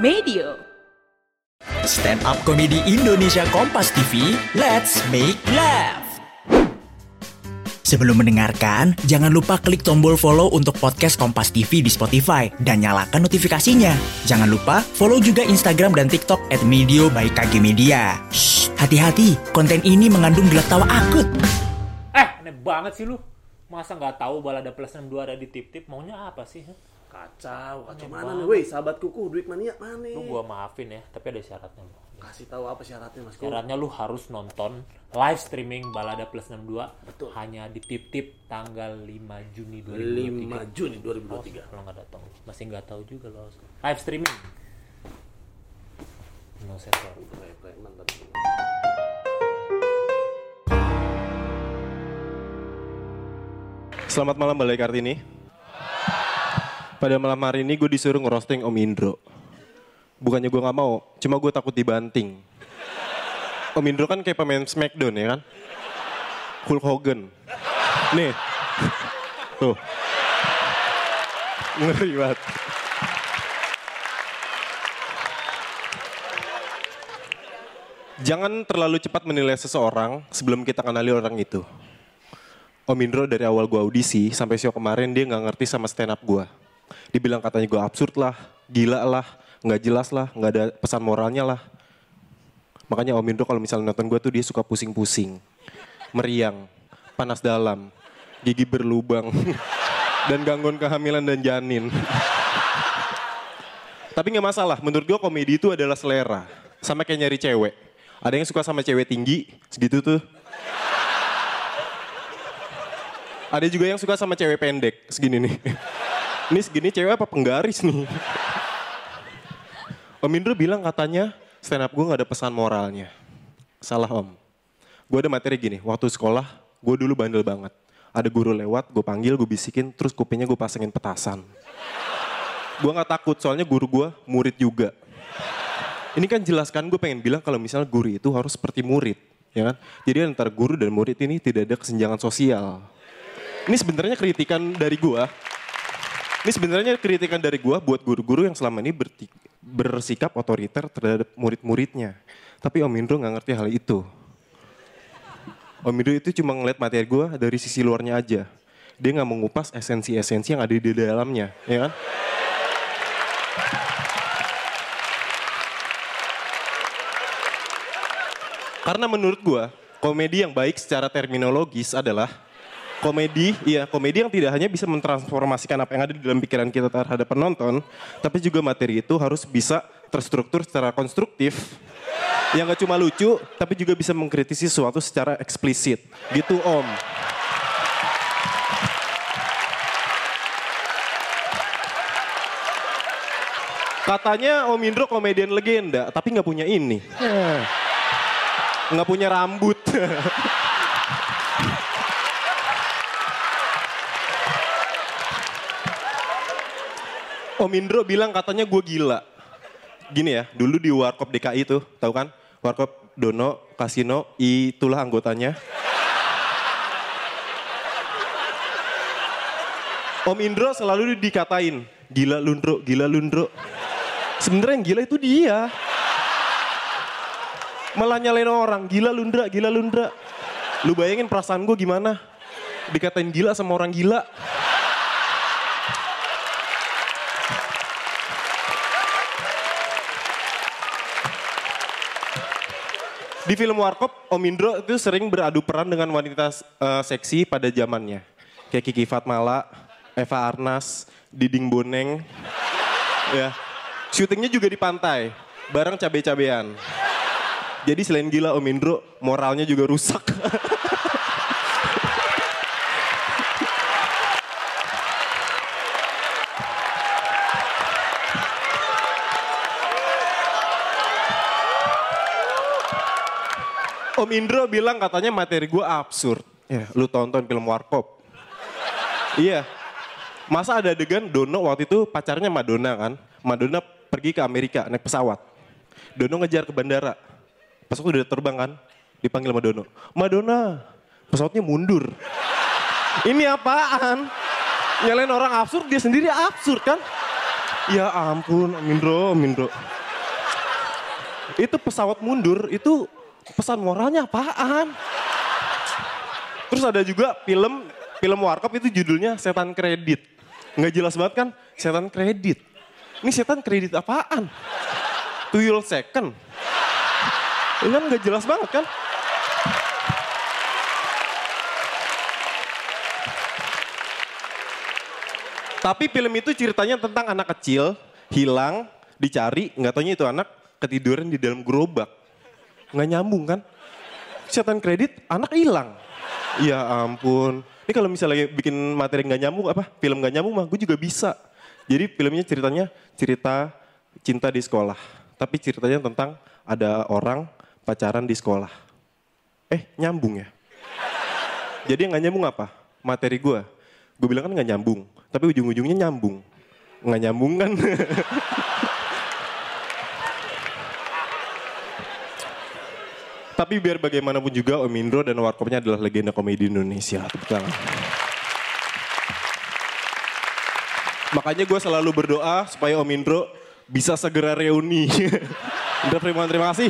Medio. Stand up komedi Indonesia Kompas TV, let's make laugh. Sebelum mendengarkan, jangan lupa klik tombol follow untuk podcast Kompas TV di Spotify dan nyalakan notifikasinya. Jangan lupa follow juga Instagram dan TikTok at Medio by KG Media. Shh, hati-hati, konten ini mengandung gelak tawa akut. Eh, aneh banget sih lu. Masa nggak tahu balada plus 62 ada di tip-tip? Maunya apa sih? Kacau, kacau Aneh mana nih, woi, sahabat kuku, duit mania mana? Lu gua maafin ya, tapi ada syaratnya. Bro. Kasih tahu apa syaratnya, Mas? Syaratnya lu harus nonton live streaming balada plus 62 Betul. hanya di tip-tip tanggal 5 Juni 5 2023. Juni Oh, 2023. kalau nggak datang, masih nggak tahu juga lo. Live streaming. No sensor. Selamat malam Balai Kartini. Pada malam hari ini gue disuruh ngerosting Om Indro. Bukannya gue gak mau, cuma gue takut dibanting. Om Indro kan kayak pemain Smackdown ya kan? Hulk Hogan. Nih. Tuh. Ngeri banget. Jangan terlalu cepat menilai seseorang sebelum kita kenali orang itu. Om Indro dari awal gua audisi sampai show kemarin dia nggak ngerti sama stand up gua. Dibilang katanya gua absurd lah, gila lah, nggak jelas lah, nggak ada pesan moralnya lah. Makanya Om Indro kalau misalnya nonton gua tuh dia suka pusing-pusing, meriang, panas dalam, gigi berlubang, dan gangguan kehamilan dan janin. Tapi nggak masalah, menurut gua komedi itu adalah selera. Sama kayak nyari cewek. Ada yang suka sama cewek tinggi, segitu tuh. Ada juga yang suka sama cewek pendek, segini nih. Ini segini cewek apa penggaris nih? Om Indro bilang katanya stand up gue gak ada pesan moralnya. Salah om. Gue ada materi gini, waktu sekolah gue dulu bandel banget. Ada guru lewat, gue panggil, gue bisikin, terus kupingnya gue pasangin petasan. Gue gak takut, soalnya guru gue murid juga. Ini kan jelaskan gue pengen bilang kalau misalnya guru itu harus seperti murid. ya kan? Jadi antara guru dan murid ini tidak ada kesenjangan sosial. Ini sebenarnya kritikan dari gua. Ini sebenarnya kritikan dari gua buat guru-guru yang selama ini bersikap otoriter terhadap murid-muridnya. Tapi Om Indro nggak ngerti hal itu. Om Indro itu cuma ngeliat materi gua dari sisi luarnya aja. Dia nggak mengupas esensi-esensi yang ada di dalamnya, ya kan? Karena menurut gua, komedi yang baik secara terminologis adalah komedi, iya komedi yang tidak hanya bisa mentransformasikan apa yang ada di dalam pikiran kita terhadap penonton, tapi juga materi itu harus bisa terstruktur secara konstruktif, yang gak cuma lucu, tapi juga bisa mengkritisi sesuatu secara eksplisit. Gitu om. Katanya Om Indro komedian legenda, tapi nggak punya ini. Nggak punya rambut. Om Indro bilang katanya gue gila. Gini ya, dulu di Warkop DKI tuh, tahu kan? Warkop Dono, Kasino, itulah anggotanya. Om Indro selalu dikatain, gila lundro, gila lundro. Sebenarnya yang gila itu dia. Malah nyalain orang, gila lundra, gila lundra. Lu bayangin perasaan gue gimana? Dikatain gila sama orang gila. Di film Warkop, Om Indro itu sering beradu peran dengan wanita eh, seksi pada zamannya. Kayak Kiki Fatmala, Eva Arnas, Diding Boneng. ya. Syutingnya juga di pantai, bareng cabe-cabean. Jadi selain gila Om Indro, moralnya juga rusak. Om Indro bilang katanya materi gue absurd. Ya, lu tonton film Warkop. iya. Masa ada adegan Dono waktu itu pacarnya Madonna kan. Madonna pergi ke Amerika naik pesawat. Dono ngejar ke bandara. Pas waktu udah terbang kan, dipanggil sama Dono. Madonna, pesawatnya mundur. Ini apaan? Nyalain orang absurd, dia sendiri absurd kan? Ya ampun, Om Indro, Om Indro. Itu pesawat mundur, itu pesan moralnya apaan? Terus ada juga film film Warkop itu judulnya Setan Kredit. Nggak jelas banget kan? Setan Kredit. Ini setan kredit apaan? Tuyul second. Ini kan nggak jelas banget kan? Tapi film itu ceritanya tentang anak kecil hilang, dicari, nggak taunya itu anak ketiduran di dalam gerobak. Nggak nyambung kan? Setan kredit, anak hilang. Ya ampun. Ini kalau misalnya bikin materi nggak nyambung apa film nggak nyambung mah gue juga bisa. Jadi filmnya ceritanya cerita cinta di sekolah. Tapi ceritanya tentang ada orang pacaran di sekolah. Eh nyambung ya? Jadi nggak nyambung apa? Materi gue. Gue bilang kan nggak nyambung. Tapi ujung-ujungnya nyambung. Nggak nyambung kan? Tapi biar bagaimanapun juga Om Indro dan Warkopnya adalah legenda komedi Indonesia. Makanya gue selalu berdoa supaya Om Indro bisa segera reuni. Primawan, terima kasih.